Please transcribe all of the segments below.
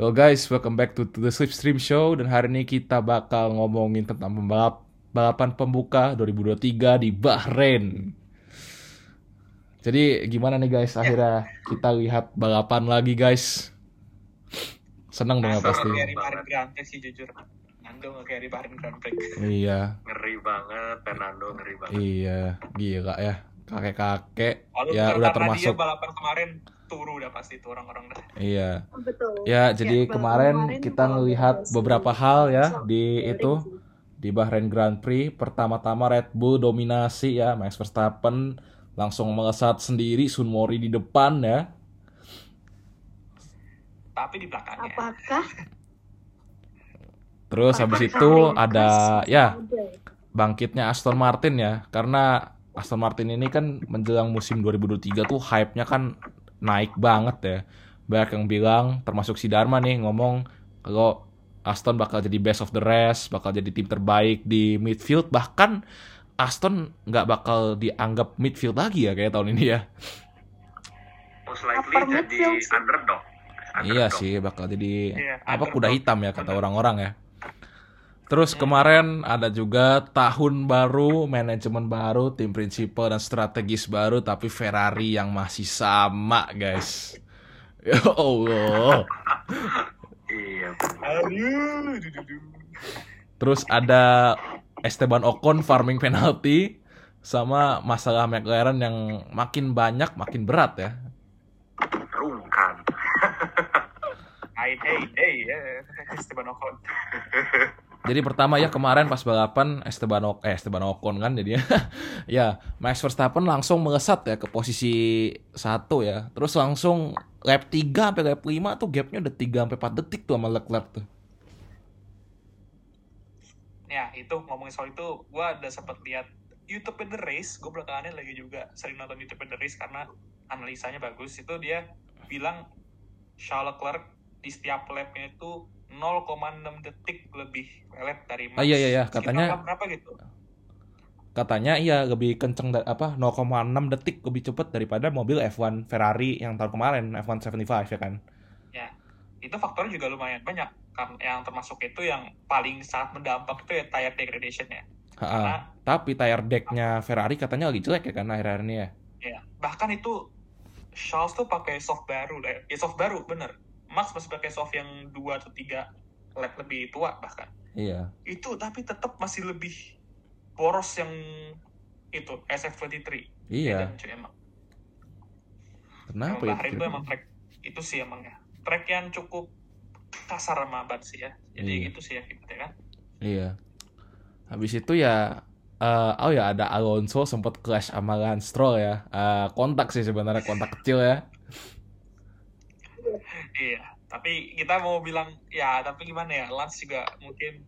Hello guys, welcome back to, to the Slipstream Show dan hari ini kita bakal ngomongin tentang pembalap balapan pembuka 2023 di Bahrain. Jadi gimana nih guys, akhirnya kita lihat balapan lagi guys. Seneng dong ya pasti. Kayak di Bahrain Grand Prix sih jujur. Nando kayak di Bahrain Grand Prix. Iya, ngeri banget Fernando ngeri banget iya, gila ya. Kakek-kakek Kalau ya udah termasuk dia balapan kemarin turu udah pasti itu orang-orang dah. iya. Betul. Ya, jadi balapan kemarin kita ngelihat ada beberapa hal ya so- di itu di Bahrain Grand Prix. Pertama-tama Red Bull dominasi ya, Max Verstappen langsung melesat sendiri, Sun Mori di depan ya. Tapi di belakangnya. Apakah Terus habis apakah itu ringkas ada ya bangkitnya Aston Martin ya, karena Aston Martin ini kan menjelang musim 2023 tuh hype-nya kan naik banget ya. Banyak yang bilang, termasuk si Dharma nih ngomong kalau Aston bakal jadi best of the rest, bakal jadi tim terbaik di midfield, bahkan Aston nggak bakal dianggap midfield lagi ya kayak tahun ini ya. most likely Upper jadi midfield sih. underdog Iya Underdog. sih, bakal jadi Iya, apa underdog. kuda hitam ya kata orang-orang ya. Terus kemarin ada juga tahun baru, manajemen baru, tim prinsipal dan strategis baru, tapi Ferrari yang masih sama, guys. Ya Allah. iya. Terus ada Esteban Ocon farming penalti sama masalah McLaren yang makin banyak, makin berat ya. rungkan Hey, hey, hey, yeah. Esteban Ocon. Jadi pertama ya kemarin pas balapan Esteban Ocon, eh Esteban Ocon kan jadinya. ya, Max Verstappen langsung melesat ya ke posisi satu ya. Terus langsung lap 3 sampai lap 5 tuh gapnya udah 3 sampai 4 detik tuh sama Leclerc tuh. Ya, itu ngomongin soal itu, gue ada sempat lihat YouTube in the Race. Gue belakangannya lagi juga sering nonton YouTube in the Race karena analisanya bagus. Itu dia bilang Charles Leclerc di setiap lapnya itu 0,6 detik lebih lelet dari Max. Ah, iya, iya, iya. Katanya- berapa gitu? Katanya iya lebih kenceng apa 0,6 detik lebih cepet daripada mobil F1 Ferrari yang tahun kemarin F1 75 ya kan. itu faktornya juga lumayan banyak kan yang termasuk itu yang paling sangat mendampak itu ya tire degradation ya Ha-ha. karena Tapi tire decknya Ferrari katanya lagi jelek ya kan akhir-akhir ini ya. ya bahkan itu Charles tuh pakai soft baru lah ya. ya soft baru bener Max masih pakai soft yang dua atau tiga lap lebih tua bahkan Iya. itu tapi tetap masih lebih boros yang itu SF23 Iya. Cuy, emang Kenapa emang ya? Bahrain itu emang track itu sih emang ya track yang cukup kasar sama ban sih ya jadi Iya. itu sih ya gitu kan Iya. Habis itu ya eh, oh ya ada Alonso sempat clash sama Lance Stroll ya. Eh, kontak sih sebenarnya kontak kecil ya. Iya, tapi kita mau bilang ya, tapi gimana ya? Lance juga mungkin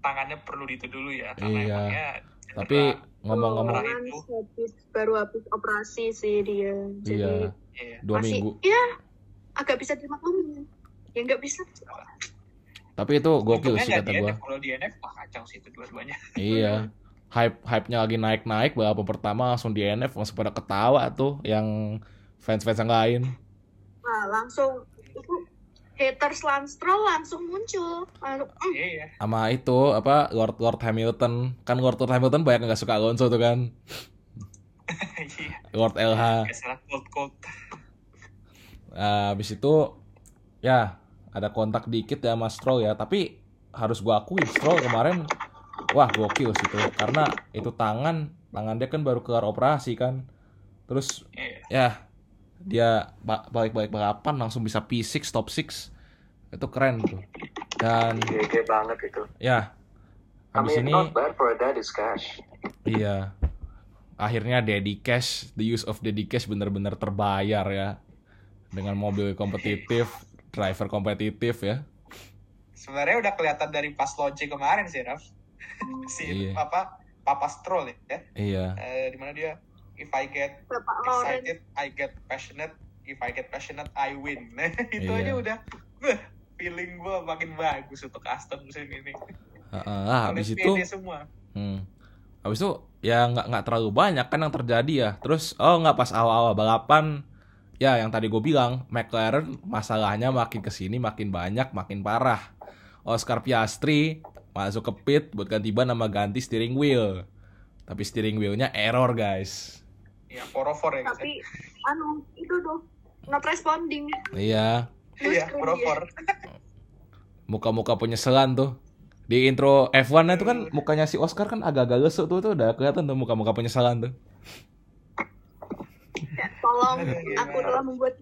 tangannya perlu itu dulu ya, karena Iya. emangnya Tapi ngomong-ngomong itu. habis baru habis operasi sih dia. Jadi iya iya. dua masih minggu. ya agak bisa dimaklumi. Ya nggak bisa. Tapi itu gokil Untungnya sih kata. NF, kalau di NF wah kacau sih itu dua-duanya. Iya. Hype hype-nya lagi naik-naik balapan pertama langsung di NF langsung pada ketawa tuh yang fans-fans yang lain. Nah, langsung itu haters Lance Stroll langsung muncul. Lalu, mm, Iya, Sama itu apa Lord Lord Hamilton. Kan Lord Lord Hamilton banyak nggak suka Alonso tuh kan. iya. Lord LH. Cold cold. Nah, habis itu ya ada kontak dikit ya Mas Stroll ya, tapi harus gua akui Stroll kemarin wah gokil sih tuh karena itu tangan tangan dia kan baru keluar operasi kan. Terus Iya. ya dia ba- balik-balik balapan langsung bisa P6 top 6. Itu keren tuh. Dan GG banget itu ya I habis mean ini not bad for a daddy's cash iya akhirnya Daddy Cash, the use of Daddy Cash bener-bener terbayar ya dengan mobil kompetitif, driver kompetitif ya. Sebenarnya udah kelihatan dari pas launching kemarin sih, Raf. si Iya. apa Papa Stroll ya. Iya. Eh, di mana dia if I get excited, I get passionate. If I get passionate, I win. itu Iya. aja udah, feeling gue makin bagus untuk Aston musim ini. Heeh, ah, habis itu semua. hmm, habis itu ya nggak nggak terlalu banyak kan yang terjadi ya. Terus oh nggak pas awal-awal balapan ya yang tadi gue bilang McLaren masalahnya makin ke sini makin banyak makin parah. Oscar Piastri masuk ke pit buat ganti ban sama ganti steering wheel. Tapi steering wheelnya error guys. Ya, 404 ya guys. Tapi anu itu tuh not responding. Iya, Iya, 404. muka-muka penyesalan tuh. Di intro F1 itu kan mukanya si Oscar kan agak-agak lesuk tuh tuh udah kelihatan tuh muka-muka penyesalan tuh. Ya, tolong Aduh, aku telah membuat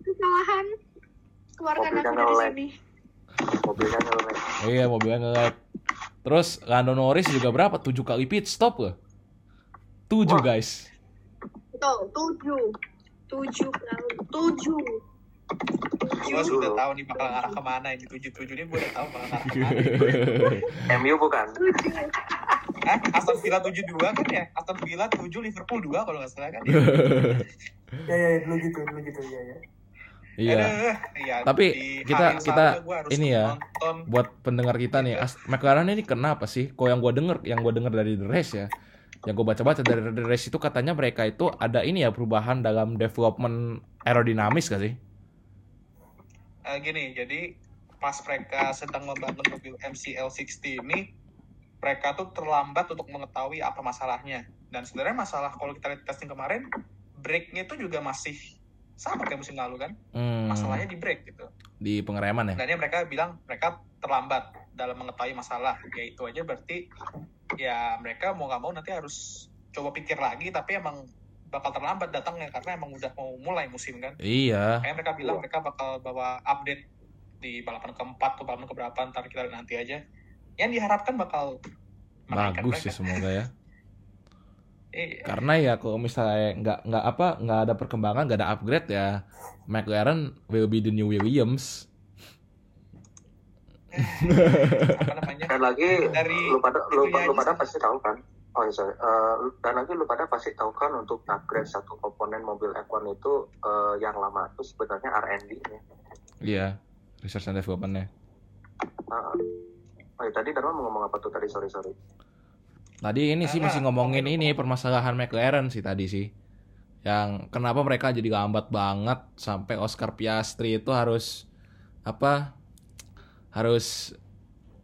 kesalahan. Keluarkan Mobilnya aku dari sini. mobilnya ngelag Iya mobilnya nge-lag. Terus Lando Norris juga berapa? 7 kali pit stop loh. 7 guys. Tujuh. Tujuh kali. Tujuh. Gue sudah tahu nih bakal ngarah ke mana ini tujuh-tujuh ini gue udah tahu bakal ngarah ke mana. MU bukan Tujuh. Hah? Aston Villa 72 kan ya? Aston Villa 7 Liverpool 2 kalau nggak salah kan ya? Ya ya dulu gitu dulu gitu ya ya. Iya. Aduh, iya, Tapi kita- kita ini ya, nonton. Buat pendengar kita nih, As- McLaren ini kenapa sih? Kok yang gue denger, yang gue denger dari The Race ya, yang gue baca-baca dari Race itu katanya mereka itu ada ini ya perubahan dalam development aerodinamis gak sih? Eh, gini, jadi pas mereka sedang membangun mobil MCL60 ini, mereka tuh terlambat untuk mengetahui apa masalahnya. Dan sebenarnya masalah kalau kita lihat testing kemarin, brake-nya itu juga masih sama kayak musim lalu kan? Hmm, Masalahnya di brake gitu. Di pengereman ya. Dan ya mereka bilang mereka terlambat dalam mengetahui masalah. Ya itu aja berarti ya mereka mau nggak mau nanti harus coba pikir lagi, tapi emang bakal terlambat datangnya karena emang udah mau mulai musim kan. Iya. Kayak mereka bilang mereka bakal bawa update di balapan keempat atau balapan keberapa ntar kita nanti aja. Yang diharapkan bakal Bagus sih mereka. semoga ya. Iya. Karena ya kalau misalnya nggak nggak apa nggak ada perkembangan nggak ada upgrade ya McLaren will be the new Williams. apa namanya? dan lagi Dari lu pada lu, lu pada pasti tahu kan oh iya sorry. Eh, dan lagi lu pada pasti tahu kan untuk upgrade satu komponen mobil F1 itu eh, yang lama itu sebenarnya R&D nya Iya. Research and development-nya. Ah. oh iya, tadi Darman mau ngomong apa tuh tadi sorry sorry Tadi ini sih Ah, masih ngomongin ini permasalahan McLaren sih tadi sih. Yang kenapa mereka jadi lambat banget sampai Oscar Piastri itu harus apa? Harus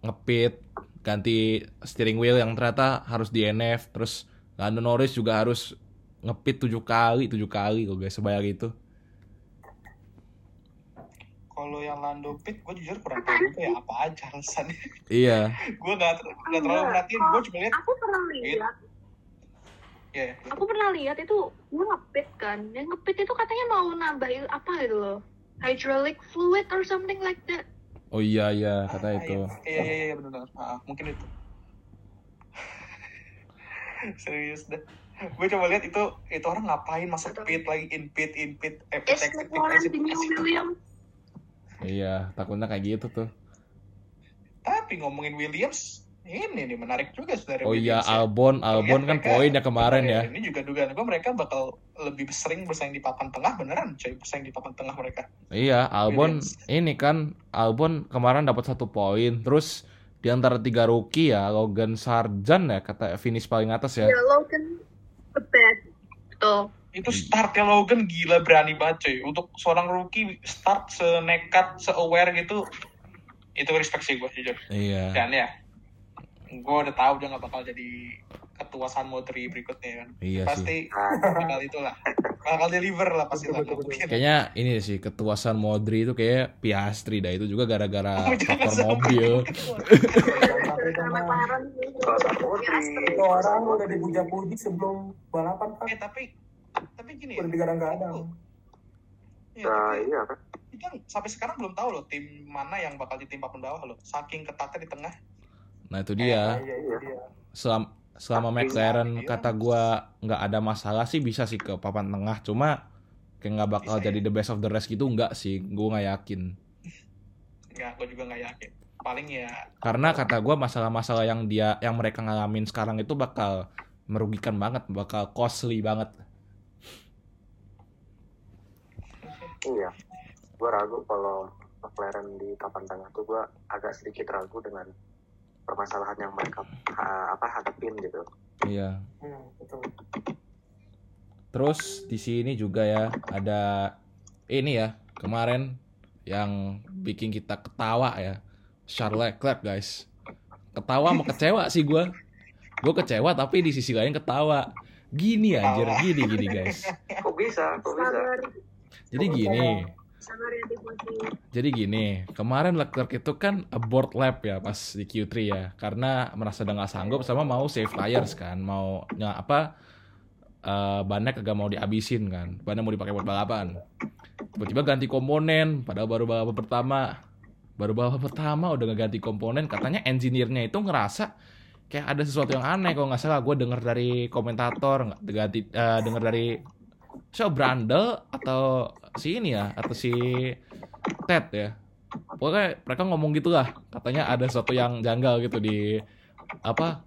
ngepit ganti steering wheel yang ternyata harus DNF terus Lando Norris juga harus ngepit tujuh kali tujuh kali kok guys sebanyak itu Kalau yang Lando Pit, gue jujur kurang tahu juga ya apa aja alasannya. iya gue nggak ter- nggak terlalu Enggak. merhatiin, gue cuma lihat Aku pernah lihat, ya aku pernah lihat itu dia ngepit kan. Yang ngepit itu katanya mau nambahin apa gitu loh. Hydraulic fluid or something like that. oh iya iya kata Ah, itu Iya iya iya benar. Ah, mungkin itu. Serius dah. Gue coba lihat itu itu orang ngapain masuk pit lagi in pit in pit eh, pit pit. William? Iya takutnya kayak gitu tuh Tapi ngomongin Williams, ini nih menarik juga sebenarnya. oh iya ya. Albon Albon Lihat kan mereka- poinnya kemarin ya Ini juga dugaan gue mereka bakal lebih sering bersaing di papan tengah beneran coy bersaing di papan tengah mereka. Iya, Albon Williams. ini kan Albon kemarin dapat satu poin, terus di antara tiga rookie ya Logan Sargent ya kata finish paling atas ya. Ya Logan the best. Betul. Itu startnya Logan gila berani banget coy. Untuk seorang rookie start senekat, se-aware gitu, itu respect sih gue jujur. Iya. Dan ya, gue udah tahu dia nggak bakal jadi ketua San Modri berikutnya kan. Iya sih. pasti bakal itulah, bakal deliver lah pasti lah. Kayaknya ini sih ketuasan Modri itu kayak Piastri dah itu juga gara-gara Oh, faktor mobil. Ya, itu orang udah dipuja-puji sebelum balapan kan Eh tapi tapi gini ya. digadang-gadang. Ya, nah tapi iya kan kita sampai sekarang belum tahu loh tim mana yang bakal di tim papan bawah loh. Saking ketatnya di tengah. Nah itu dia. iya itu dia. Selama selama Tapi- McLaren Iya. kata gua nggak ada masalah sih bisa sih ke papan tengah, cuma kayak nggak bakal Bisa jadi ya. the best of the rest gitu nggak sih, gua nggak yakin. Nggak, gue juga nggak yakin. Paling ya Karena kata gua masalah-masalah yang dia yang mereka ngalamin sekarang itu bakal merugikan banget, bakal costly banget. Iya gue ragu kalau McLaren di papan tengah tuh gue agak sedikit ragu dengan permasalahan yang mereka ha- apa hadapin gitu Iya. Hmm, betul. Terus di sini juga ya ada ini ya kemarin yang bikin kita ketawa ya Charles Leclerc guys. Ketawa mau kecewa sih gue. Gue kecewa tapi di sisi lain ketawa. Gini anjir, gini gini guys. Kok bisa? Kok bisa? Jadi gini, jadi gini, kemarin Leclerc itu kan abort lap ya pas di Q3 ya, karena merasa udah nggak sanggup sama mau save tires kan, mau ya, apa eh, bannya kagak mau dihabisin kan, bannya mau dipakai buat balapan. Tiba-tiba ganti komponen, padahal baru balapan pertama, baru balapan pertama udah ngeganti komponen, katanya engineer-nya itu ngerasa kayak ada sesuatu yang aneh kalau nggak salah gue denger dari komentator nggak ganti eh, denger dari so Brandel atau si ini ya atau si Ted ya pokoknya mereka ngomong gitu lah katanya ada sesuatu yang janggal gitu di apa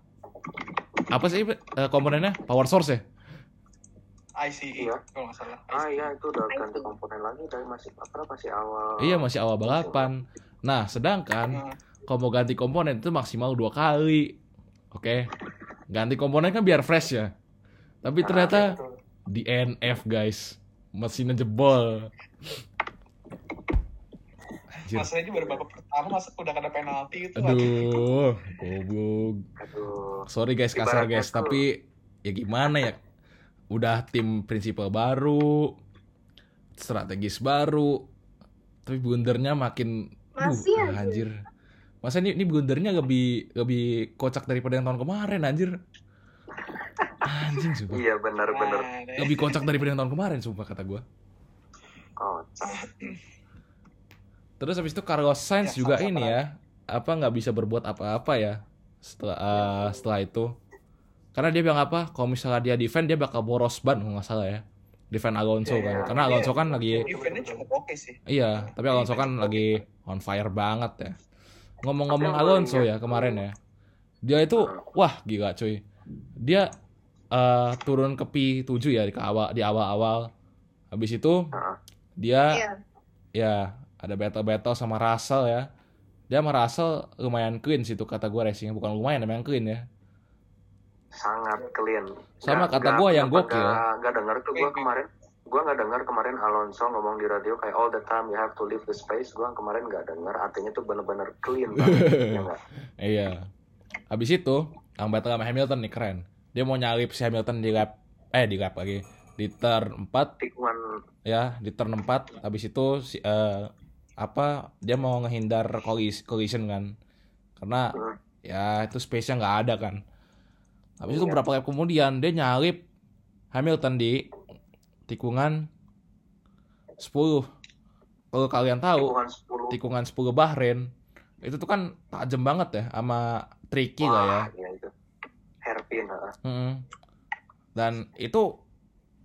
apa sih eh, komponennya power source ya ICE Iya. kalau nggak salah. Ah iya itu udah ganti komponen lagi dari masih apa masih awal. iya masih awal balapan nah sedangkan Hmm. kalau mau ganti komponen itu maksimal dua kali oke ganti komponen kan biar fresh ya tapi Ah, ternyata Betul. di NF guys mesinnya jebol Anjir. Masalahnya baru babak pertama masa udah kena penalti itu. Aduh, goblok. Sorry guys kasar guys, tapi ya gimana ya? Udah tim prinsipal baru, strategis baru, tapi blundernya makin Masih aja. anjir. Masa ini, ini blundernya lebih lebih kocak daripada yang tahun kemarin anjir. Anjing sumpah. Iya benar-benar. Nah, deh. Lebih kocak daripada yang tahun kemarin sumpah kata gua. Kocak. Terus habis itu Carlos Sainz Ya, juga ini ya, apa nggak bisa berbuat apa-apa ya setelah eh, setelah itu. Karena dia bilang apa? Kalau misalnya dia defend dia bakal boros ban nggak salah ya. Defend Alonso Iya, kan. iya. Karena Alonso kan lagi Eventnya cukup oke sih. iya, tapi Alonso kan lagi on fire banget ya. Ngomong-ngomong Alonso ya kemarin ya. Dia itu wah gila cuy. Dia eh, turun ke P7 ya di awal di awal-awal. Habis itu Heeh. dia Iya. ya ada battle-battle sama Russell ya. Dia sama Russell lumayan clean sih tuh kata gue racingnya bukan lumayan emang clean ya. sangat clean. Sama Nggak- kata gua yang gokil. Nggak nggak denger tuh gua Wait, kemarin. Gua nggak dengar kemarin Alonso ngomong di radio kayak all the time you have to leave the space. Gua kemarin nggak dengar. Artinya tuh bener-bener clean banget. ya nggak? Iya. Habis itu yang battle sama Hamilton nih keren. Dia mau nyalip si Hamilton di lap eh di lap lagi di turn 4 Tikungan ya di turn 4 habis itu si eh, apa dia mau ngehindar collis- collision kan karena Hmm. ya itu space-nya nggak ada kan habis itu Iya. berapa lap kemudian dia nyalip Hamilton di tikungan 10 kalau kalian tahu tikungan 10. tikungan 10 Bahrain itu tuh kan tajam banget ya sama tricky lah ya Wah, iya itu. Hairpin. heeh. Mm. Dan itu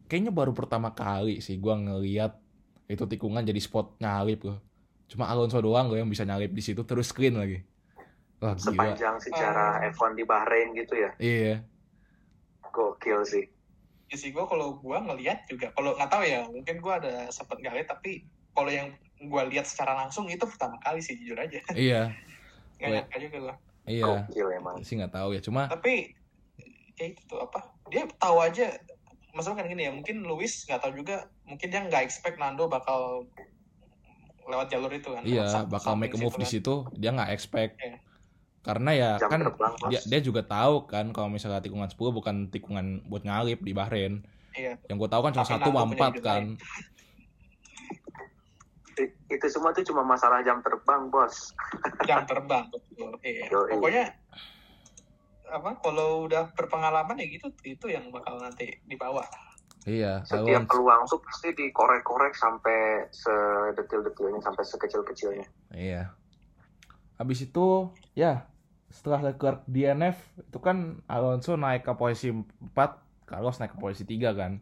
kayaknya baru pertama kali sih gua ngeliat itu tikungan jadi spot nyalip loh. Cuma Alonso doang loh yang bisa nyalip di situ terus screen lagi. Wah gila. Sepanjang sejarah Ah. F1 di Bahrain gitu ya. Iya. Gokil sih. Ya sih gue kalau gue ngelihat juga kalau nggak tahu ya mungkin gue ada sempet nggak lihat tapi kalau yang gue lihat secara langsung itu pertama kali sih jujur aja Iya. Wait. nyangka juga gue Iya. Gokil emang. Sih nggak tahu ya. Cuma tapi ya itu tuh apa dia tahu aja masalah kan gini ya mungkin Luis nggak tahu juga mungkin dia nggak expect Nando bakal lewat jalur itu kan iya Sam- bakal make a move situ di kan. situ dia nggak expect. Iya. Karena ya Jam kan terbang, dia, dia juga tahu kan kalau misalnya tikungan 10 bukan tikungan buat nyalip di Bahrain. Iya. Yang gue tahu kan cuma Tapi satu empat kan. Itu semua tuh cuma masalah jam terbang, bos. jam terbang betul iya. Pokoknya apa kalau udah berpengalaman ya gitu itu yang bakal nanti dibawa Iya. Setiap peluang tuh pasti dikorek-korek sampai sedetil-detilnya, sampai sekecil-kecilnya. Iya. Habis itu ya setelah Leclerc DNF itu kan Alonso naik ke posisi 4, Carlos naik ke posisi 3 kan.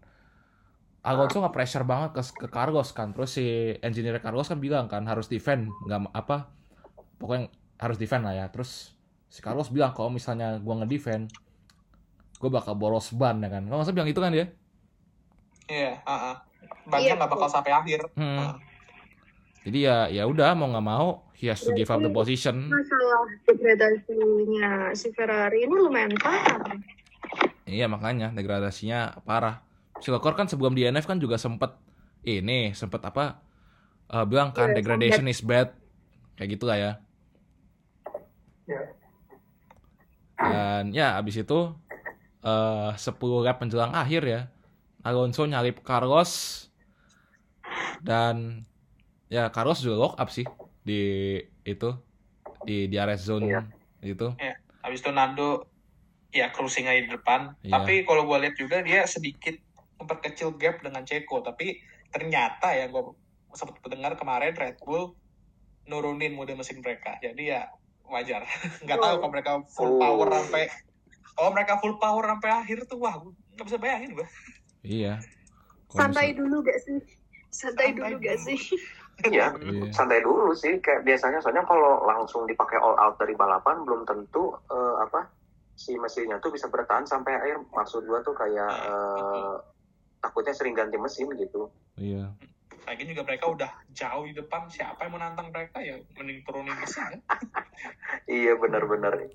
Alonso nggak pressure banget ke, ke Carlos kan. Terus si engineer Carlos kan bilang kan harus defend, nggak apa pokoknya harus defend lah ya. Terus si Carlos bilang kalau misalnya gua nge-defend gue bakal boros ban ya kan. Kalau nggak bilang itu kan dia. iya uh banyak Iya, nggak bakal sampai akhir Hmm. Ah. Jadi ya ya udah mau nggak mau he has to give up the position. Masalah degradasinya si Ferrari ini lumayan parah. Iya makanya degradasinya parah. Silvercore kan sebelum DNF kan juga sempet ini sempet apa eh, bilang kan Iya, degradation is bad kayak gitu lah ya Ya. Dan ya abis itu eh 10 lap menjelang akhir ya Alonso nyalip Carlos dan ya Carlos juga lock up sih di itu di di area zone Iya. itu Habis itu Nando ya cruising aja di depan. Iya. Tapi kalau gue lihat juga dia sedikit memperkecil gap dengan Ceko. Tapi ternyata ya gue sempat mendengar kemarin Red Bull nurunin mode mesin mereka. Jadi ya wajar. Nggak tahu kalau mereka full Oh. power sampai kalau mereka full power sampai akhir tuh wah nggak bisa bayangin gue. iya Santai dulu gak sih? Santai, Santai dulu gak sih? Iya, Iya. santai dulu sih. Kayak biasanya soalnya kalau langsung dipakai all out dari balapan belum tentu eh, apa si mesinnya tuh bisa bertahan sampai akhir. Maksud gua tuh kayak eh, takutnya sering ganti mesin gitu. iya Lagi juga mereka udah jauh di depan. Siapa yang menantang mereka ya mending turunin mesin ya. Iya benar-benar.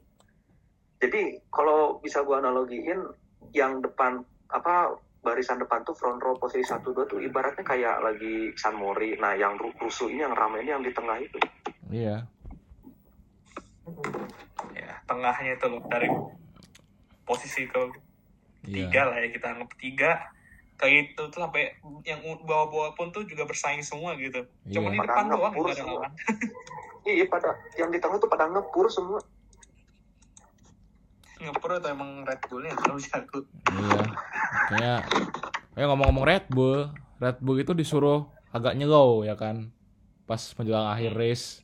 Jadi kalau bisa gua analogiin yang depan apa barisan depan tuh front row posisi satu dua tuh ibaratnya kayak lagi San Mori. Nah yang ru- rusuh ini yang ramai ini yang di tengah itu. iya Ya tengahnya itu dari posisi ke iya tiga lah ya kita anggap tiga kayak itu tuh sampai yang bawah-bawah pun tuh juga bersaing semua gitu. Cuma Iya. di depan doang ada lawan. Iya pada yang di tengah tuh pada ngepur semua. Ngepur atau emang Red Bullnya yang terlalu jago. Iya. Kayak ya ngomong-ngomong Red Bull, Red Bull itu disuruh agak nyelow ya kan pas menjelang akhir race.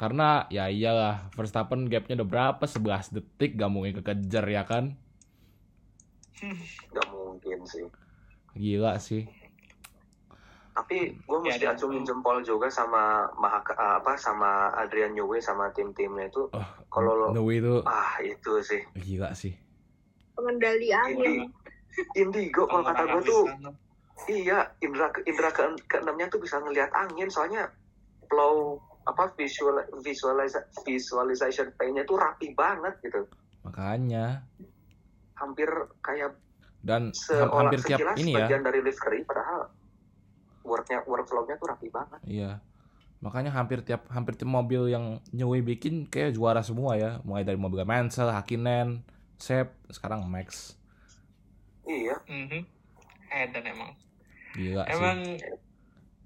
Karena ya iyalah Verstappen gapnya udah berapa 11 detik gak mungkin kekejar ya kan Gak mungkin sih. Gila sih Tapi gue Ya, mesti dan- acungin jempol juga sama Mahaka, ah, apa sama Adrian Newey sama tim-timnya itu. oh, Kalau lo Nui itu ah itu sih. gila sih Pengendali angin. Indi, Indigo kalau kata gue tuh tanam. iya indra indra ke keenamnya tuh bisa ngelihat angin soalnya flow apa visual visualiza, visualization paint-nya tuh rapi banget gitu. makanya Hampir kayak dan seolah hampir tiap ini ya dari livery padahal worknya workflow-nya tuh rapi banget. iya makanya hampir tiap hampir tiap mobil yang Nui bikin kayak juara semua ya mulai dari mobil Mansell, Hakkinen, Sep, sekarang Max Iya. Mhm. Edan emang. gila sih Emang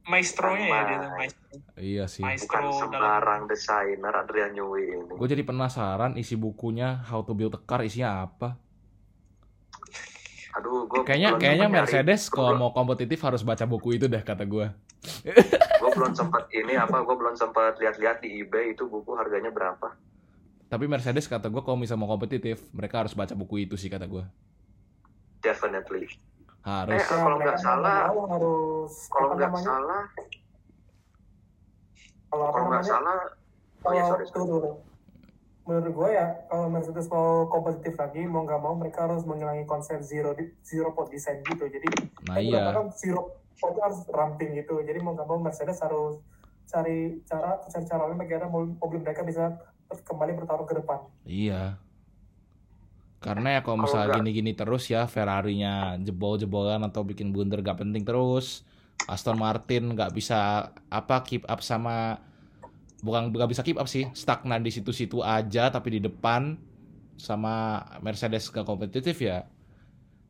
maestro-nya ya dia tuh, maestro. iya sih Maestro Bukan dalam sembarang desainer Adrian Newey ini. Gue jadi penasaran isi bukunya How to Build a Car isinya apa. Aduh, gue Kayaknya kayaknya Mercedes kalau mau kompetitif harus baca buku itu deh kata gue. gue belum sempat ini apa gue belum sempat lihat-lihat di eBay itu buku harganya berapa Tapi Mercedes kata gue kalau misalnya mau kompetitif mereka harus baca buku itu sih kata gue. definitely Harus. Eh, kalau nggak salah- kalau nggak salah kalau nggak salah oh Kalau ya sorry, sorry. Menurut gue ya kalau Mercedes mau kompetitif lagi mau nggak mau mereka harus mengulangi konsep zero di- zero pot design gitu jadi Nah kan iya. kan zero pot harus ramping gitu jadi mau nggak mau Mercedes harus cari cara cari cara lain bagaimana mobil, mereka bisa kembali bertarung ke depan Iya. Karena ya kalau misalnya gini-gini terus ya Ferrari-nya jebol-jebolan atau bikin blunder gak penting terus. Aston Martin nggak bisa apa keep up sama bukan nggak bisa keep up sih. Stagnan di situ-situ aja tapi di depan sama Mercedes gak kompetitif ya.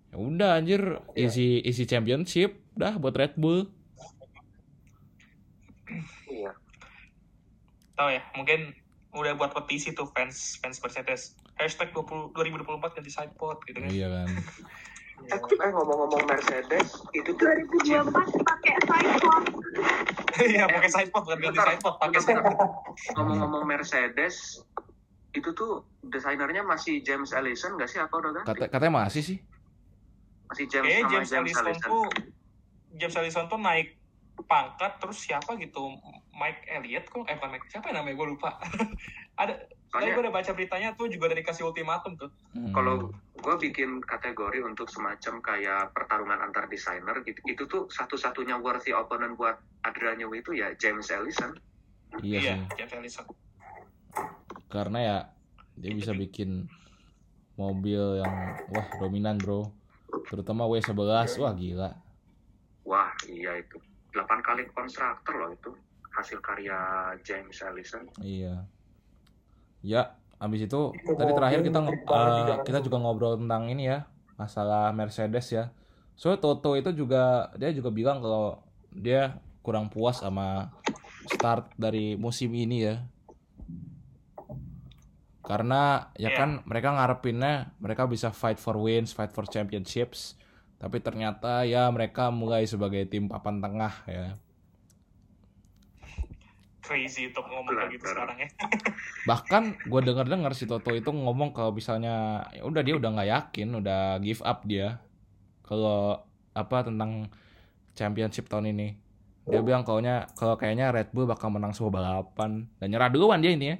Ya udah anjir. Iya. isi isi championship dah buat Red Bull. Iya. Tahu ya mungkin udah buat petisi tuh fans fans Mercedes. Hashtag 20, 2024 ganti sidepod gitu kan. Iya kan eh, eh ngomong-ngomong Mercedes itu tuh 2024 pakai sidepod. iya pakai sidepod bukan ganti sidepod pakai sidepod ngomong-ngomong Mercedes itu tuh desainernya masih James Allison nggak sih? Apa udah kan Kata, katanya masih sih. Masih James Kayaknya sama James, James, Allison Allison tuh James Allison tuh naik pangkat terus siapa gitu? Mike Elliott kok? Eh bukan Mike siapa yang namanya? Gue lupa. Ada Soalnya- gue udah baca beritanya tuh juga udah dikasih ultimatum tuh. Hmm. kalau gue bikin kategori untuk semacam kayak pertarungan antar desainer gitu itu tuh satu-satunya worthy opponent buat Adrian Newey itu ya James Allison iya sih. James Allison karena ya dia bisa bikin mobil yang wah dominan bro. Terutama W11 wah gila. Wah, iya itu. 8 kali konstruktor loh itu. Hasil karya James Allison. iya ya abis itu Itu tadi terakhir kita juga, kita juga ngobrol tentang ini ya masalah Mercedes ya so Toto itu juga dia juga bilang kalau dia kurang puas sama start dari musim ini ya karena ya Iya. kan mereka ngarepinnya mereka bisa fight for wins, fight for championships, tapi ternyata ya mereka mulai sebagai tim papan tengah ya. Crazy untuk ngomong kayak gitu sekarang ya. Bahkan gue denger-dengar si Toto itu ngomong kalau misalnya ya udah dia udah nggak yakin, udah give up dia kalau apa tentang championship tahun ini. Dia bilang kalaunya kalau kayaknya Red Bull bakal menang semua balapan dan nyerah duluan dia ini ya.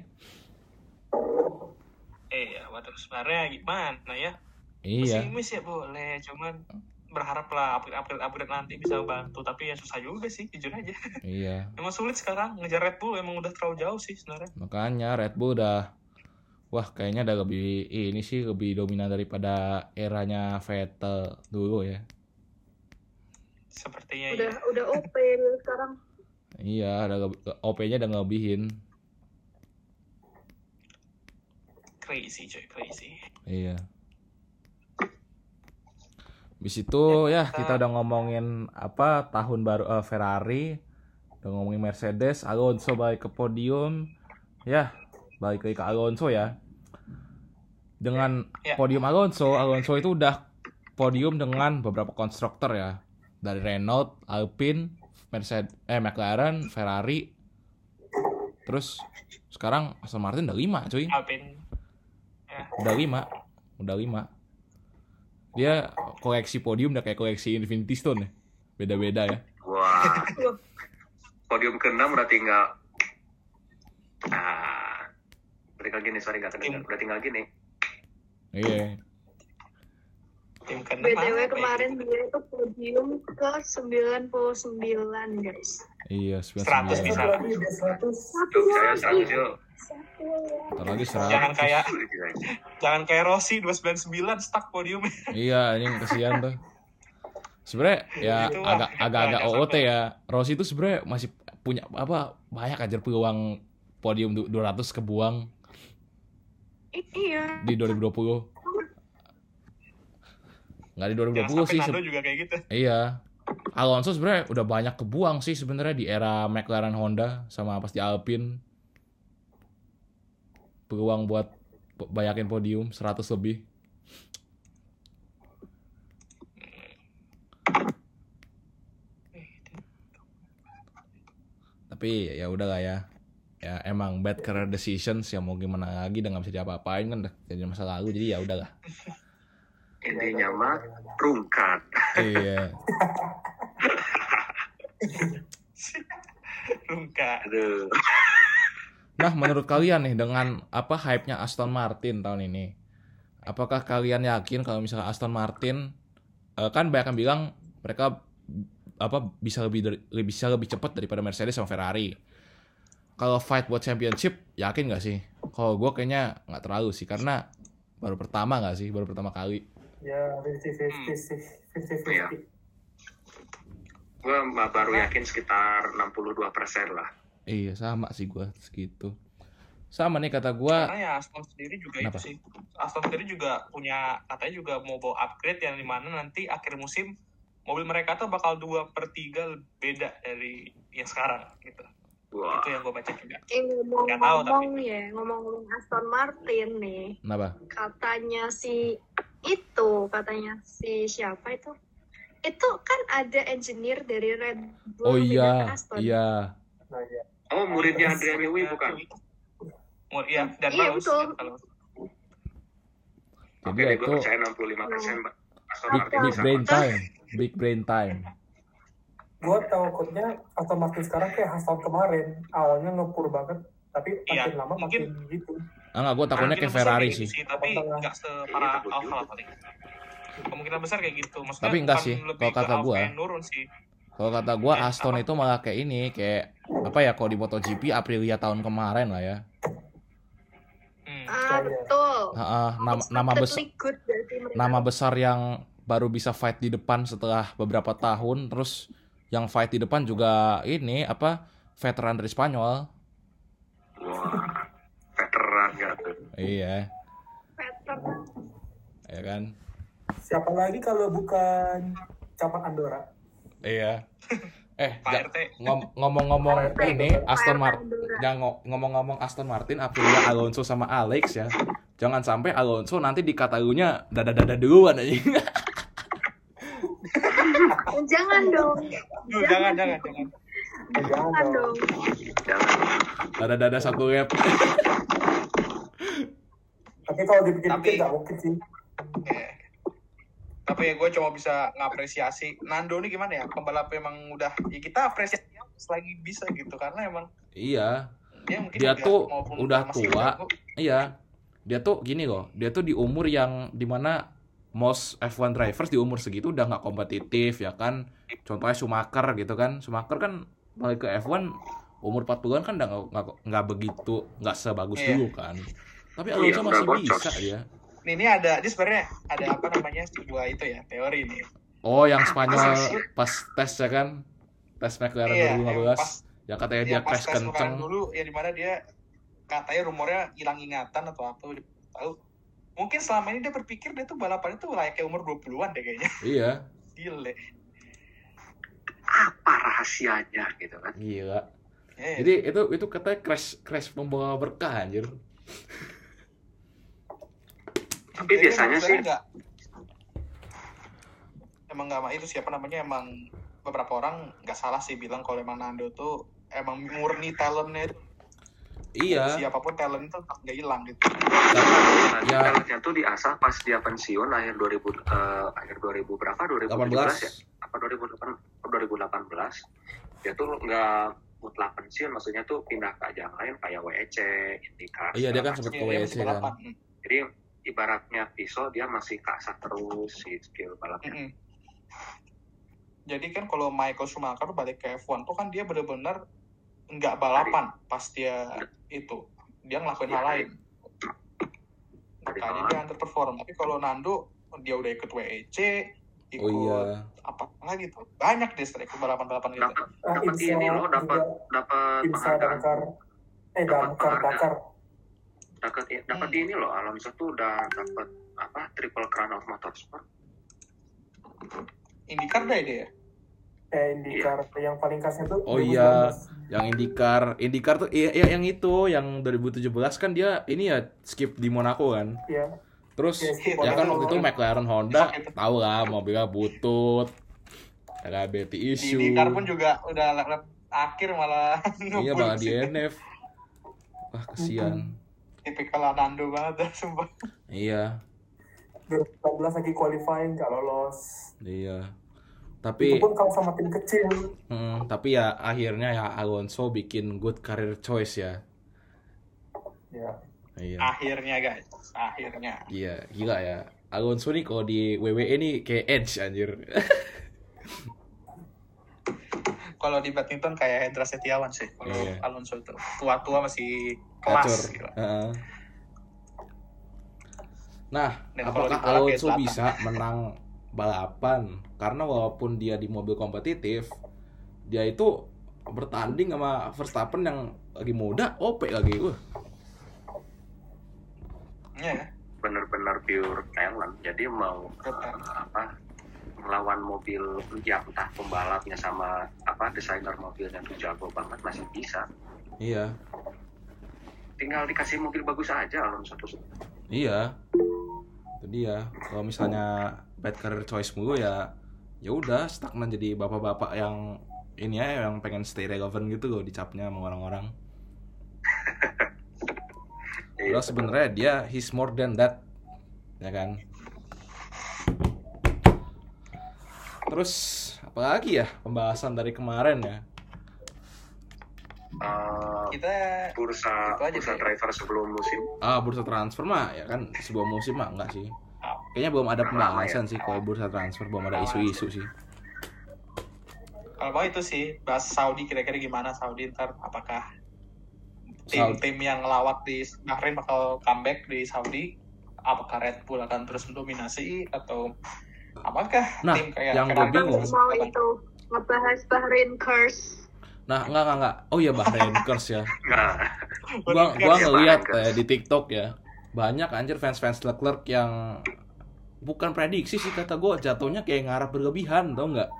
Eh, ya, waduh sebenarnya gimana ya? Iya. Pesimis ya boleh, cuman berharap lah upgrade, upgrade, upgrade nanti bisa bantu tapi ya susah juga sih jujur aja Iya. emang sulit sekarang ngejar Red Bull emang udah terlalu jauh sih sebenarnya Makanya Red Bull udah wah kayaknya udah lebih ini sih lebih dominan daripada eranya Vettel dulu ya. sepertinya udah ya udah OP sekarang Iya, ada OP-nya udah ngelebihin. crazy coy crazy Iya. Habis itu ya kita udah ngomongin apa tahun baru eh, Ferrari, udah ngomongin Mercedes, Alonso balik ke podium. Ya, balik lagi ke Alonso ya. Dengan Ya. podium Alonso, Alonso itu udah podium dengan beberapa konstruktor ya. Dari Renault, Alpine, Mercedes, eh McLaren, Ferrari. Terus sekarang Aston Martin udah 5 cuy Alpin udah lima udah lima dia koleksi podium udah kayak koleksi Infinity Stone ya beda-beda ya Wah. Podium ke-6 udah tinggal Ah. Udah tinggal gini, sorry nggak kedengar. Udah tinggal gini. iya tim ke BTW kemarin dia itu podium ke 99 guys iya 100 bisa. 99 Lagi dia 100 Tuh, saya 100 yuk. Ntar lagi jangan 100 kayak Gila. jangan kayak Rossi 299 stuck podium iya ini kesian tuh sebenarnya ya Itu agak agak agak OOT sampai. ya Rossi itu sebenarnya masih punya apa banyak aja peluang podium du- 200 kebuang iya di 2020 nggak di jangan 2020 sampai sih Nando juga kayak gitu Iya. Alonso sebenarnya udah banyak kebuang sih sebenarnya di era McLaren Honda sama pas di Alpine. Peluang buat banyakin podium 100 lebih. Tapi ya udah lah ya. Ya emang bad career decisions yang mau gimana lagi udah nggak bisa diapa-apain kan jadi masa lalu jadi ya udahlah. Intinya mah rungkat. iya. Rungka Aduh. Nah, menurut kalian nih dengan apa hype-nya Aston Martin tahun ini? Apakah kalian yakin kalau misalnya Aston Martin eh, kan banyak yang bilang mereka apa bisa lebih dari- lebih bisa lebih cepat daripada Mercedes sama Ferrari. Kalau fight buat championship, yakin nggak sih? Kalau gue kayaknya nggak terlalu sih karena baru pertama nggak sih, baru pertama kali. ya 50-50 sih 50-50 Iya. Gue baru yakin sekitar 62% lah. Iya sama sih gue segitu. Sama nih kata gue. karena ya Aston sendiri juga Kenapa? itu sih Aston sendiri juga punya katanya juga mau bawa upgrade yang di mana nanti akhir musim mobil mereka tuh bakal dua per tiga beda dari yang sekarang gitu Wah. itu yang gue baca juga Eh, ngomong-ngomong ya ngomong-ngomong Aston Martin nih Kenapa? katanya si itu katanya si siapa itu itu kan ada engineer dari Red Bull Oh iya, Aston. iya. Nah ya Oh, muridnya Adrian Newey bukan? Mau iya dan Iya, bagus betul. bagus. Jadi Oke, ya gue itu percaya 65% Mbak. Aston big, big brain time, big brain time. gue takutnya Aston Martin sekarang kayak Aston kemarin awalnya ngepur banget tapi Iya, makin lama makin mungkin- gitu Ah nggak, gue takutnya Kemungkinan kayak Ferrari sih. gitu tapi Apa-apa? nggak separah Iya, Alfa paling kemungkinan besar kayak gitu maksudnya Tapi enggak sih, kalau kata yang nurun sih Kalau kata gue Aston itu malah kayak ini, kayak apa ya? Kalau di MotoGP Aprilia tahun kemarin lah ya. hmm. ah betul ah, nama nama besar nama besar yang baru bisa fight di depan setelah beberapa tahun terus yang fight di depan juga ini apa veteran dari Spanyol Wah, veteran ya tuh. iya Veteran. ya kan Siapa lagi kalau bukan Capan Andorra? Iya eh Pak ja- RT. ngom- ngomong-ngomong ini Aston Martin ngo- ngomong-ngomong Aston Martin Aprilia Alonso sama Alex ya jangan sampai Alonso nanti di Katalunya dada-dada duluan aja Jangan dong. Duh, jangan, jangan, jangan. Jangan dong. Jangan. dada-dada satu lap Tapi kalau dipikir-pikir nggak mungkin sih. Tapi ya gue cuma bisa ngapresiasi Nando ini gimana ya pembalap emang udah ya kita apresiasi selagi bisa gitu karena emang iya dia mungkin Dia tuh udah tua. Iya, dia tuh gini loh, dia tuh di umur yang di mana most F1 drivers di umur segitu udah nggak kompetitif ya kan. Contohnya Schumacher gitu kan, Schumacher kan balik ke F1 umur 40-an kan udah nggak- begitu nggak sebagus Iya. dulu kan. Tapi Iya, Alonso masih bisa ya. Nih, ini ada ini sebenarnya ada apa namanya sebuah itu ya teori nih. Oh, yang Spanyol pas tes ya kan, tes McLaren Iya, yang 2015, pas yang katanya ya dia crash kenceng. dulu ya di mana dia katanya rumornya hilang ingatan atau apa tahu. Mungkin selama ini dia berpikir dia tuh balapan itu layaknya umur 20-an deh kayaknya. Iya, Gile. Apa rahasianya gitu kan? gila. Eh, Jadi itu itu katanya crash crash membawa berkah anjir. Tapi jadi biasanya sih sebenarnya nggak- emang nggak itu siapa namanya emang beberapa orang nggak salah sih bilang kalau emang Nando tuh emang murni talentnya itu. Iya, siapa pun talent itu nggak hilang gitu. Karena Nanti Ya. talentnya tuh diasah pas dia pensiun akhir 2000 eh, akhir 2000 berapa? 2017 ya? 18 apa 2008 2018 dia tuh nggak mutlak pensiun maksudnya tuh pindah ke ajang lain kayak WEC IndyCar Iya, dia kan Iya, ke WEC masih kan. jadi ibaratnya pisau dia masih kasah terus si skill balapnya. Mm-mm. Jadi kan kalau Michael Schumacher balik ke F1 tuh kan dia bener-bener nggak balapan pas dia itu. Dia ngelakuin hal lain. Makanya dia underperform. Tapi kalau Nando dia udah ikut WEC ikut Oh iya. apa lagi tuh? Banyak deh setelah ikut balapan-balapan gitu. Dapat Ah, dapat Insa ini loh dapat dapat penghargaan. Eh, Dapat Damkar, penghargaan. Dapat dapat Hmm. ini loh Alonso tuh udah dapat apa triple crown of motorsport IndyCar dah dia ya Eh, IndyCar. Yang paling khasnya tuh Oh iya, yang IndyCar, IndyCar tuh iya, iya, yang itu, yang 2017 kan dia ini ya skip di Monaco kan. Iya. Terus Iya, skip ya kan waktu itu McLaren Honda tahu lah mobilnya butut, ada BT di issue. IndyCar pun juga udah lap akhir malah Iya malah di. NF. Wah kesian. Tipikal Nando banget dah sumpah Iya, 2014 lagi qualifying nggak lolos. iya. Itu Tapi pun kalau sama tim kecil. hmm, tapi ya akhirnya ya Alonso bikin good career choice ya. Ya. Iya. akhirnya guys akhirnya Iya, gila ya. Alonso nih kalau di WWE nih kayak Edge anjir. kalau di badminton kayak Hendra Setiawan sih kalau Iya. Alonso itu tua-tua masih kelas gitu. Heeh. Nah, Dan kalau apakah ya Alonso bisa menang balapan? Karena walaupun dia di mobil kompetitif, dia itu bertanding sama Verstappen yang lagi muda, OP lagi. Wah, Iya ya. bener-bener pure talent jadi mau talent. apa melawan mobil ya entah pembalapnya sama apa desainer mobilnya tuh jago banget masih bisa iya. tinggal dikasih mobil bagus aja Alonso tuh Iya. Itu dia. Kalau misalnya bad career choice mulu ya ya udah stagnan jadi bapak-bapak yang ini ya yang pengen stay relevant gitu loh dicapnya sama orang-orang. Iya, Padahal sebenarnya dia he's more than that. Ya kan? Terus apalagi ya pembahasan dari kemarin ya? Eh, kita bursa Itu aja bursa sih. driver sebelum musim Ah, bursa transfer mah ya kan sebuah musim mah enggak sih. Kayaknya belum ada pembahasan sih kalau bursa transfer belum ada isu-isu sih. kalau mau itu sih bahas Saudi kira-kira gimana Saudi ntar apakah tim-tim yang lawak di Bahrain bakal comeback di Saudi apakah Red Bull akan terus mendominasi atau apakah Nah, tim kayak yang gua bingung. mau itu ngebahas Bahrain curse Nah, enggak enggak enggak. Oh iya Bahrain Curse ya. Nah, Gua gua ya, ngeliat eh, di TikTok ya. Banyak anjir fans-fans Leclerc yang bukan prediksi sih kata gua jatuhnya kayak ngarap berlebihan, tau nggak?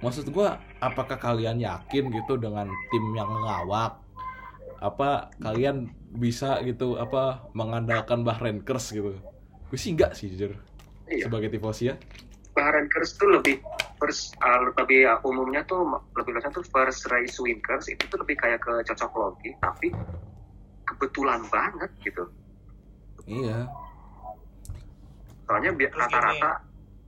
Maksud gua, apakah kalian yakin gitu dengan tim yang ngelawak? Apa kalian bisa gitu apa mengandalkan Bahrain Curse gitu? Gue sih enggak sih jujur. Iya. Sebagai tifosi ya. Bahrain Curse tuh lebih first uh, lebih uh, umumnya tuh lebih biasanya tuh first race win curse itu tuh lebih kayak ke cocok logi tapi kebetulan banget gitu Iya. soalnya rata-rata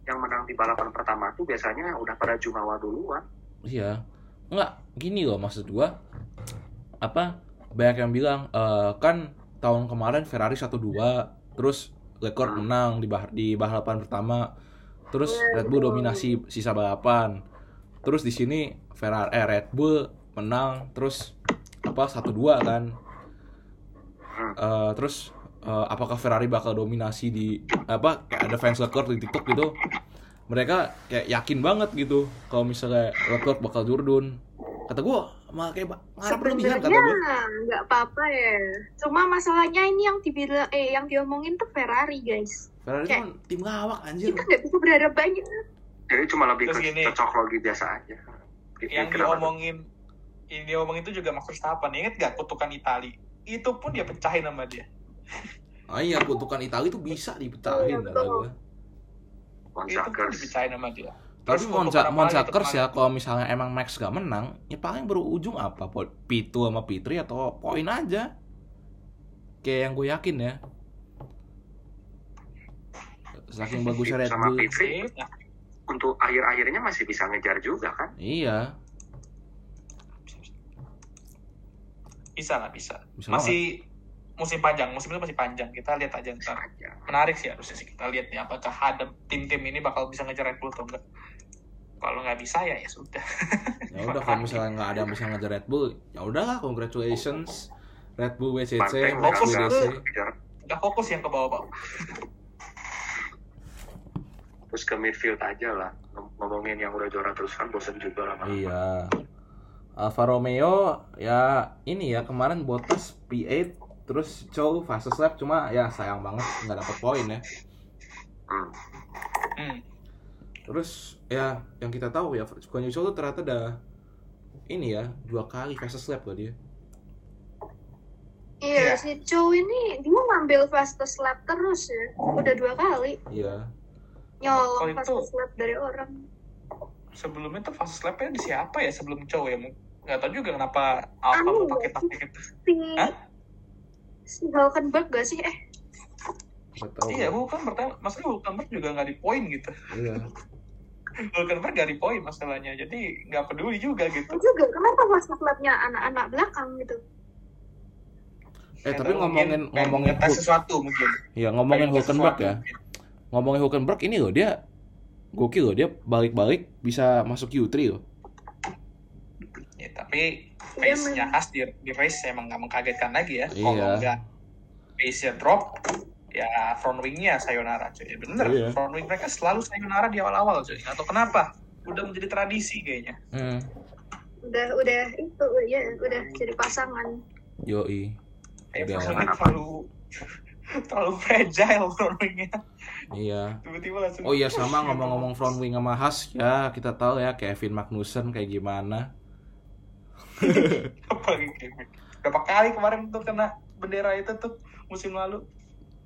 yang menang di balapan pertama tuh biasanya udah pada jumawa duluan Iya. Enggak, gini loh maksud gua. Apa? Banyak yang bilang eh, kan tahun kemarin Ferrari 1-2, terus Leclerc menang di bah di balapan pertama. Terus Red Bull dominasi sisa balapan. Terus di sini Ferrari eh Red Bull menang terus apa 1-2 kan. Hmm. Eh, terus eh, apakah Ferrari bakal dominasi di apa kayak ada fans Leclerc di TikTok gitu mereka kayak yakin banget gitu kalau misalnya Leclerc bakal jurdun kata gua ngarap berlebihan kata sebenarnya gua? nggak apa-apa ya. Cuma masalahnya ini yang dibilang eh yang diomongin tuh Ferrari guys. Ferrari Kayak- kan tim lawak anjir. kita nggak bisa berharap banyak. Jadi cuma lebih Terus ke gini. cocok logi biasa aja. Gitu, yang diomongin yang diomongin itu juga Max Verstappen. Inget gak kutukan Itali? Itu pun dia pecahin sama dia. Ah iya kutukan Italia tuh bisa dipecahin Iya, gua. Itu pun dipecahin sama dia tapi Curse tuh ya kalau misalnya emang Max gak menang ya paling berujung apa? P2 sama P3 atau poin aja? Kayak yang gue yakin ya. Saking bagusnya Red sama Bull. Pitri Nah, untuk akhir-akhirnya masih bisa ngejar juga kan? Iya. Bisa lah bisa? Bisa masih musim panjang musim itu masih panjang. Kita lihat aja ntar. Aja menarik sih harusnya sih kita lihat nih apakah ada tim-tim ini bakal bisa ngejar Red Bull atau enggak kalau nggak bisa ya ya sudah. Ya udah kalau misalnya nggak ada yang bisa ngejar Red Bull ya udahlah congratulations. Red Bull WCC fokus ngejar. udah fokus yang ke bawah-bawah. Terus ke midfield aja lah. Ngom- ngomongin yang udah juara terus kan bosen juga lah iya. Alfa Romeo ya ini ya kemarin Bottas P8 terus Chow fastest lap cuma ya sayang banget nggak dapet poin ya. Hmm. hmm. terus ya yang kita tahu ya Guan Yu Zhou tuh ternyata udah ini ya dua kali fastest lap loh dia. Iya. iya. si Chow ini dia ngambil fastest lap terus ya udah dua kali. Iya. Nyolong Kalau itu- fastest lap dari orang. Sebelumnya tuh fast lap-nya di siapa ya sebelum cowok ya? Nggak tahu juga kenapa Alfa Anu, mau pakai taktik itu. si Hah? si Hulkenberg gak sih? Eh. Nggak tahu. Iya Hulkenberg maksudnya Hulkenberg juga nggak di poin gitu. Iya Hulkenberg nggak di poin masalahnya jadi nggak peduli juga gitu. Itu juga kenapa fastest lapnya anak-anak belakang gitu. Eh Nggak tapi ngomongin ngomongin Hul- sesuatu mungkin. Ya ngomongin Hulkenberg ya. mungkin. ngomongin Hulkenberg ini loh dia gokil loh dia balik-balik bisa masuk Q3 loh. Ya tapi pace-nya men- khas di, di race emang nggak mengkagetkan lagi ya. Iya. kalau nggak pace-nya drop ya front wing-nya sayonara cuy. Bener. Iya. front wing mereka selalu sayonara di awal-awal cuy. Atau kenapa. Udah menjadi tradisi kayaknya. Hmm. udah udah itu ya udah jadi pasangan. Yoi. Kayak Udah. terlalu terlalu fragile front wing-nya. Iya. Tiba-tiba langsung Oh iya sama ngomong-ngomong front wing sama Haas ya. Kita tahu ya Kevin Magnussen kayak gimana. apa gitu berapa kali kemarin tuh kena bendera itu tuh musim lalu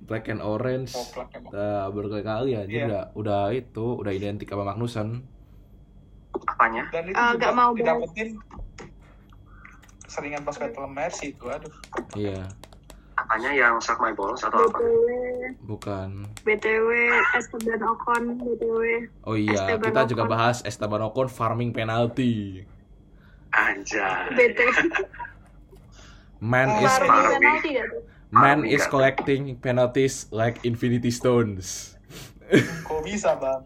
Black and Orange. Poplak emang Udah berkali-kali aja Iya. udah udah itu udah identik sama Magnussen. apanya dan itu Ah, juga nggak mau didapetin seringan pas Battle Mercy itu aduh Iya, apanya yang suck my balls atau apa btw bukan. btw Esteban Ocon btw Oh iya, Esteban kita juga Ocon. bahas Esteban Ocon farming penalty. anjay btw Man is farming Farming. penalti gak tuh man is collecting penalties like infinity stones. kok bisa bang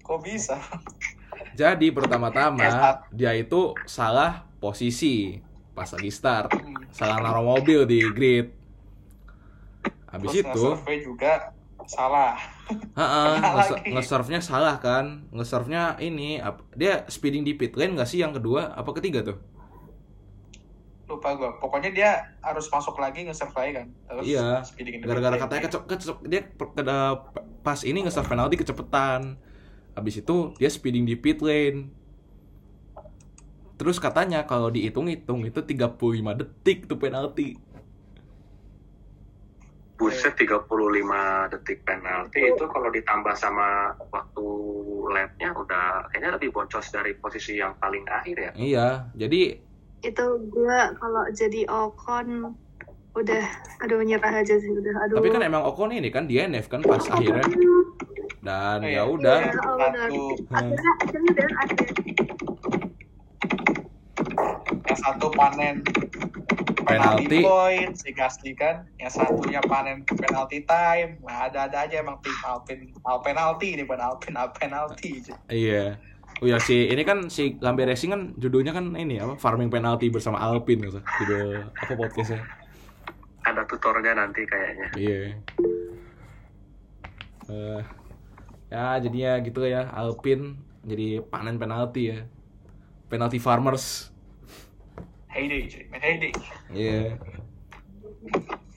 kok bisa Jadi pertama-tama Pak. dia itu salah posisi pas lagi start, Hmm. salah naruh mobil di grid. Habis Terus itu juga salah Heeh, nge-serve-nya salah kan. Nge-serve-nya ini dia speeding di pit lane nggak sih yang kedua apa ketiga tuh? Lupa gue pokoknya dia harus masuk lagi nge-serve lagi kan terus Iya, Gara-gara katanya kecep, kecep dia keda- pas ini nge-serve penalti kecepetan. Habis itu dia speeding di pit lane. Terus katanya kalau dihitung-hitung itu 35 detik tuh penalti. Buset 35 detik penalti itu kalau ditambah sama waktu lapnya udah kayaknya lebih boncos dari posisi yang paling akhir ya. Iya, jadi Itu gue kalau jadi Ocon udah aduh nyerah aja sih udah aduh. tapi kan emang Ocon ini kan DNF kan pas akhirnya dan Oh, ya iya. udah Iya, oh, benar. satu Akhirnya akhirnya dan akhir. yang satu panen Penalti. penalti point si Gasly kan yang satunya panen penalti time nah, ada-ada aja emang tim Alpine Al penalti ini bukan Alpine Al penalti iya. Oh ya si ini kan si Lambe Racing kan judulnya kan ini apa farming penalti bersama Alpine gitu. Judul apa podcastnya? Ada tutornya nanti kayaknya. Iya. Eh, ya jadinya gitu ya Alpine jadi panen penalti ya. Penalti farmers. heyday main heyday Iya.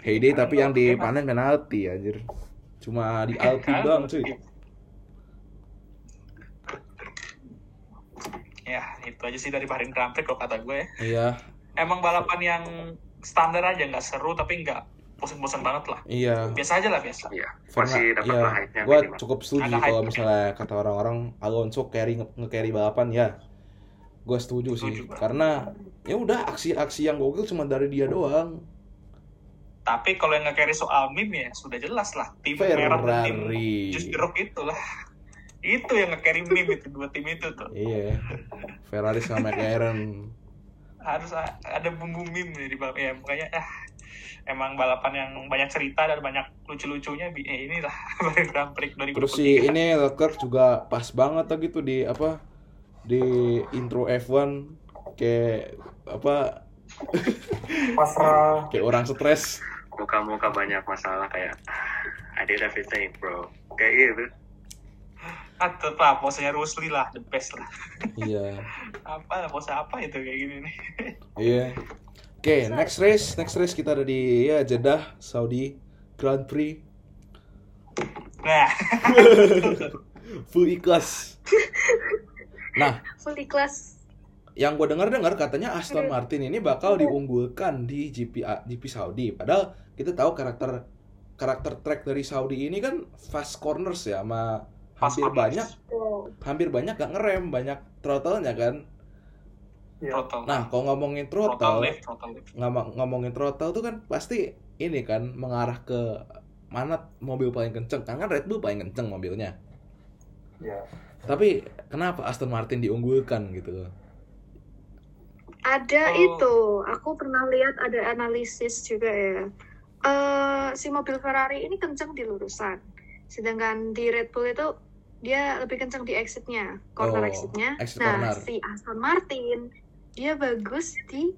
Heyday tapi yang dipanen penalti anjir. Cuma di Alpine Kan? doang cuy. Ya itu aja sih dari Bahrain Grand Prix kalau kata gue ya Iya, emang balapan yang standar aja nggak seru tapi nggak bosan-bosan banget lah iya. biasa aja lah biasa Iya, masih dapat ya, lah hype-nya minimal. cukup setuju Ada kalau misalnya kata orang-orang Alonso carry nge- nge-carry balapan ya. Gue setuju sih, Setuju, Bang. karena ya udah aksi-aksi yang gokil cuma dari dia doang. tapi kalau yang nge-carry soal meme ya sudah jelas lah tim merah dan tim Ferrari. jus jeruk itulah itu yang nge-carry meme itu dua tim itu tuh Iya, Ferrari sama McLaren. harus ada bumbu meme nih di balapan ya makanya ah emang balapan yang banyak cerita dan banyak lucu-lucunya ya inilah Grand Prix 2023 Terus si ini Leclerc juga pas banget tuh gitu di apa di intro F1 kayak apa pasrah kayak orang stres. Muka-muka banyak masalah kayak "Ah, I did everything bro. Kayak gitu. Ah tetep lah posenya Rusli lah the best lah Iya. apa pose apa itu kayak gini nih Iya. Oke, next race, next race kita ada di ya Jeddah, Saudi Grand Prix. nah Full ikhlas. Nah, Full ikhlas. yang gue dengar-dengar katanya Aston Martin ini bakal diunggulkan di GP GP Saudi. Padahal kita tahu karakter karakter track dari Saudi ini kan fast corners ya, sama hampir banyak. Oh. hampir banyak gak ngerem, banyak throttle-nya kan. ya throttle. Nah, kalau ngomongin throttle throttle, lift throttle lift. ngomong ngomongin throttle tuh kan pasti ini kan mengarah ke mana mobil paling kenceng. Kan kan Red Bull paling kenceng mobilnya. Ya tapi kenapa Aston Martin diunggulkan gitu? Ada Oh. itu, aku pernah lihat ada analisis juga ya. Eh si mobil Ferrari ini kenceng di lurusan, sedangkan di Red Bull itu dia lebih kenceng di exitnya, corner Oh, exitnya. exit nah, corner. si Aston Martin dia bagus di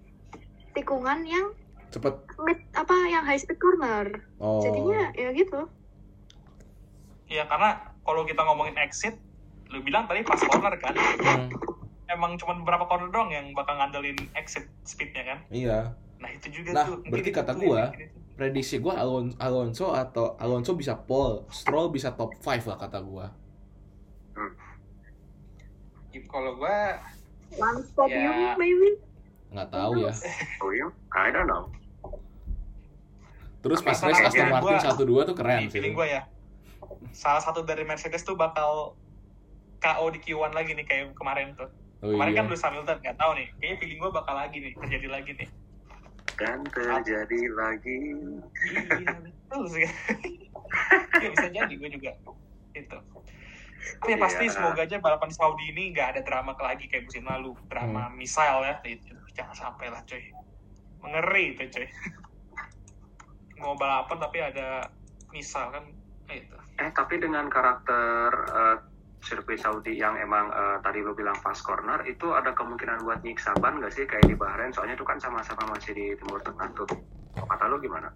tikungan yang cepet mid apa yang high speed corner. oh Jadinya ya gitu. ya karena kalau kita ngomongin exit lu bilang tadi pas corner kan Hmm, emang cuma beberapa corner doang yang bakal ngandelin exit speednya kan iya nah itu juga Nah, tuh berarti kata gua. Prediksi gua Alon Alonso atau Alonso bisa pole Stroll bisa top 5 lah kata gua. Kalau gua One podium Ya. maybe. nggak tahu ya. Oh iya? I don't know. terus pas race kan Aston Martin satu dua tuh keren di sih. feeling gua ya. Salah satu dari Mercedes tuh bakal KO di Q1 lagi nih kayak kemarin tuh. Oh kemarin iya. Kan Lewis Hamilton nggak tahu nih. Kayaknya feeling gua bakal lagi nih terjadi lagi nih Dan terjadi lagi. iya betul sih ya bisa jadi gue juga itu. Tapi ya pasti Iya. semoga aja balapan Saudi ini nggak ada drama lagi kayak musim lalu. Drama missile ya itu jangan sampai lah coy mengeri itu coy mau balapan tapi ada missile kan itu. Eh tapi dengan karakter eh, sirkuit Saudi yang emang eh, tadi lo bilang fast corner itu ada kemungkinan buat nyiksa ban nggak sih kayak di Bahrain soalnya itu kan sama-sama masih di Timur Tengah tuh. Kata lo gimana?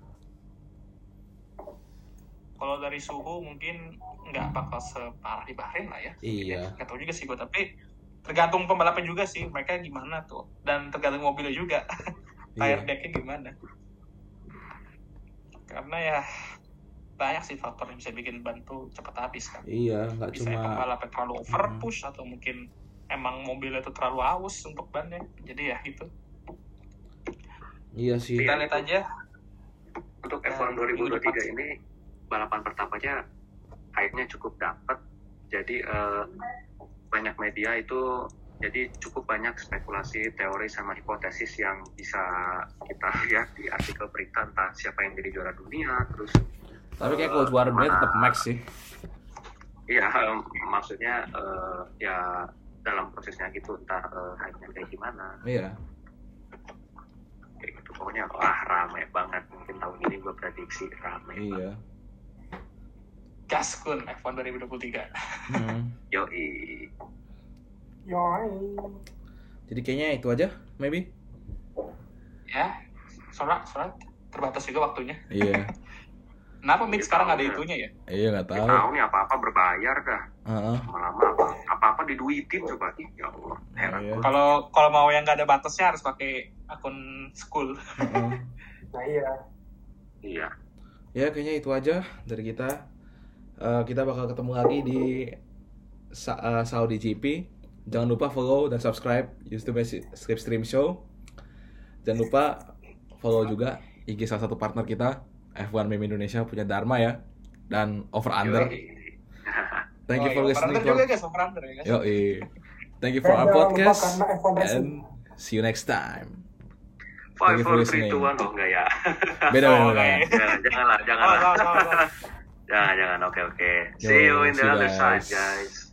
kalau dari suhu mungkin nggak bakal separah di Bahrain lah ya Iya. nggak tahu juga sih gue tapi tergantung pembalapnya juga sih mereka gimana tuh dan tergantung mobilnya juga tire Iya. decknya gimana karena ya banyak sih faktor yang bisa bikin ban tuh cepat habis kan Iya, nggak bisa cuma pembalapnya terlalu over Hmm. push atau mungkin emang mobilnya tuh terlalu haus untuk bannya jadi ya itu iya sih. kita lihat aja Untuk Nah, F1 minggu depan 2023 ini balapan pertamanya hype-nya cukup dapat. Jadi eh, banyak media itu jadi cukup banyak spekulasi, teori sama hipotesis yang bisa kita lihat di artikel berita entah siapa yang jadi juara dunia, terus Tapi kayak kalau juara dunia tetap Max sih. Iya, maksudnya eh, ya dalam prosesnya gitu entah eh, hype-nya kayak gimana. Iya. Kayak gitu. Pokoknya wah rame banget. Mungkin tahun ini gue prediksi rame. Iya. Gaskun F1 2023 Hmm. Yoi. Yoi. Jadi kayaknya itu aja, maybe. ya soalnya soalnya terbatas juga waktunya Iya. kenapa Mid sekarang nggak ada itunya ya Iya nggak tahu. tahu nih apa-apa berbayar dah. Heeh. Lama-lama apa, apa-apa diduitin coba. Ya Allah, heran. Iya. kalau kalau mau yang nggak ada batasnya harus pakai akun school Heeh. Nah iya. Iya. Ya kayaknya itu aja dari kita. Eh, kita bakal ketemu lagi di Sa- eh, Saudi GP. Jangan lupa follow dan subscribe YouTube Strip Stream Show. Jangan lupa follow juga IG salah satu partner kita F1 Meme Indonesia punya Dharma ya dan Over Under. Thank you for listening to juga our, ya Yo, Thank you for our podcast karena F1 Racing. and see you next time. Five, four, three, two, one. Oh, enggak ya. Beda Oh, beda. jangan, janganlah, janganlah. Jangan, jangan. Oke, oke. Yo, See you in the other side, guys.